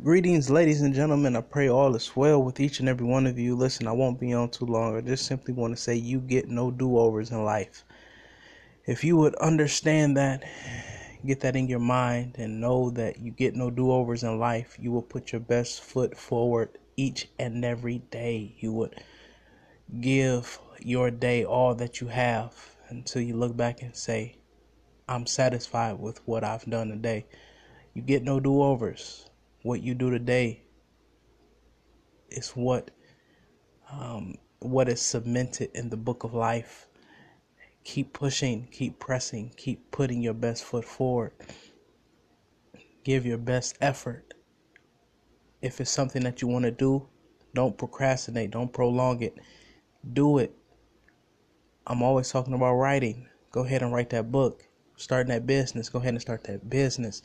Greetings, ladies and gentlemen. I pray all is well with each and every one of you. Listen, I won't be on too long. I just simply want to say you get no do overs in life. If you would understand that, get that in your mind, and know that you get no do overs in life, you will put your best foot forward each and every day. You would give your day all that you have until you look back and say, I'm satisfied with what I've done today. You get no do overs. What you do today is what um, what is cemented in the book of life. Keep pushing, keep pressing, keep putting your best foot forward. Give your best effort. If it's something that you want to do, don't procrastinate, don't prolong it. Do it. I'm always talking about writing. Go ahead and write that book. Starting that business, go ahead and start that business.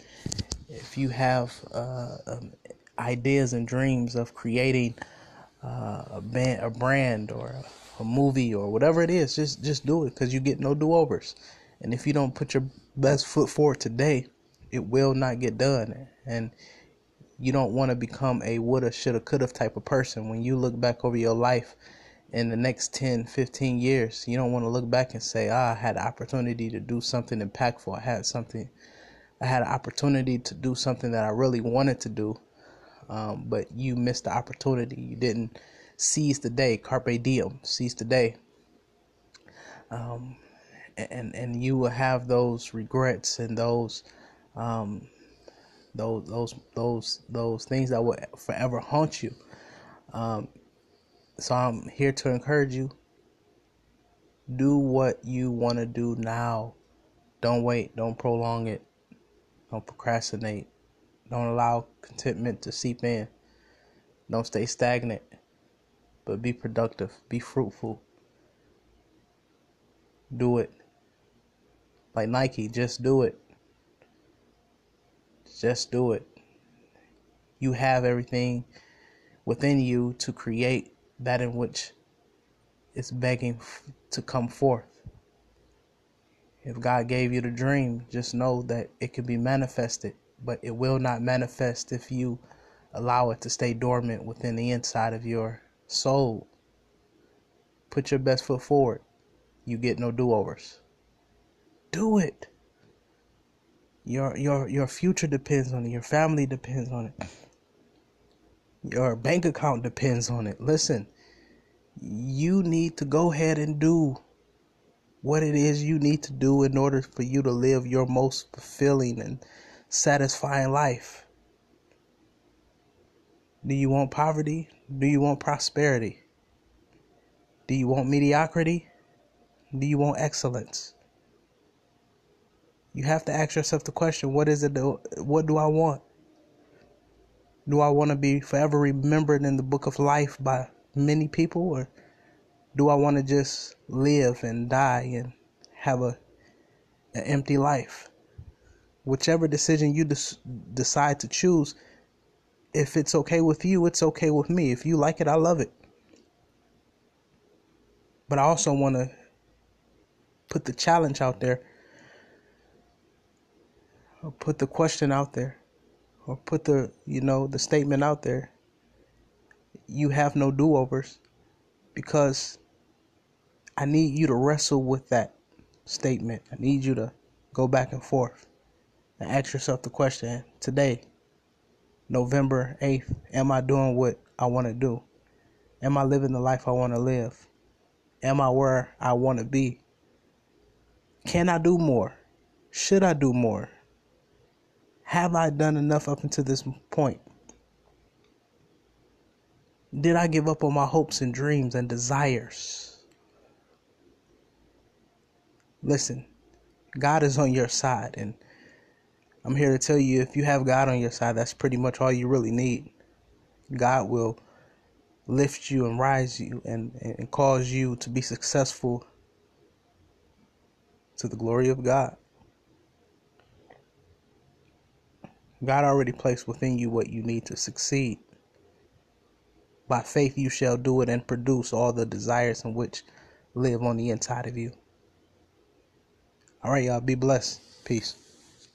If you have uh, um, ideas and dreams of creating uh, a band, a brand, or a, a movie, or whatever it is, just just do it because you get no do overs. And if you don't put your best foot forward today, it will not get done. And you don't want to become a woulda, shoulda, coulda type of person when you look back over your life in the next 10, 15 years. You don't want to look back and say, ah, I had the opportunity to do something impactful. I had something, I had an opportunity to do something that I really wanted to do, um, but you missed the opportunity. You didn't seize the day, carpe diem, seize the day. Um, and and you will have those regrets and those um, those those those those things that will forever haunt you. Um, so I'm here to encourage you. Do what you want to do now. Don't wait. Don't prolong it. Don't procrastinate. Don't allow contentment to seep in. Don't stay stagnant. But be productive. Be fruitful. Do it. Like Nike, just do it. Just do it. You have everything within you to create that in which is begging to come forth. If God gave you the dream, just know that it can be manifested, but it will not manifest if you allow it to stay dormant within the inside of your soul. Put your best foot forward. You get no do-overs. Do it. Your your your future depends on it. Your family depends on it. Your bank account depends on it. Listen, you need to go ahead and do what it is you need to do in order for you to live your most fulfilling and satisfying life. Do you want poverty? Do you want prosperity? Do you want mediocrity? Do you want excellence? You have to ask yourself the question what is it? What do I want? Do I want to be forever remembered in the book of life by many people, or do I want to just live and die and have a an empty life? Whichever decision you des- decide to choose, if it's okay with you, it's okay with me. If you like it, I love it. But I also want to put the challenge out there, or put the question out there, or put the you know the statement out there. You have no do overs because I need you to wrestle with that statement. I need you to go back and forth and ask yourself the question today, November 8th, am I doing what I want to do? Am I living the life I want to live? Am I where I want to be? Can I do more? Should I do more? Have I done enough up until this point? Did I give up on my hopes and dreams and desires? Listen, God is on your side, and I'm here to tell you if you have God on your side, that's pretty much all you really need. God will lift you and rise you and, and cause you to be successful to the glory of God. God already placed within you what you need to succeed. By faith you shall do it and produce all the desires in which live on the inside of you. All right, y'all. Be blessed. Peace.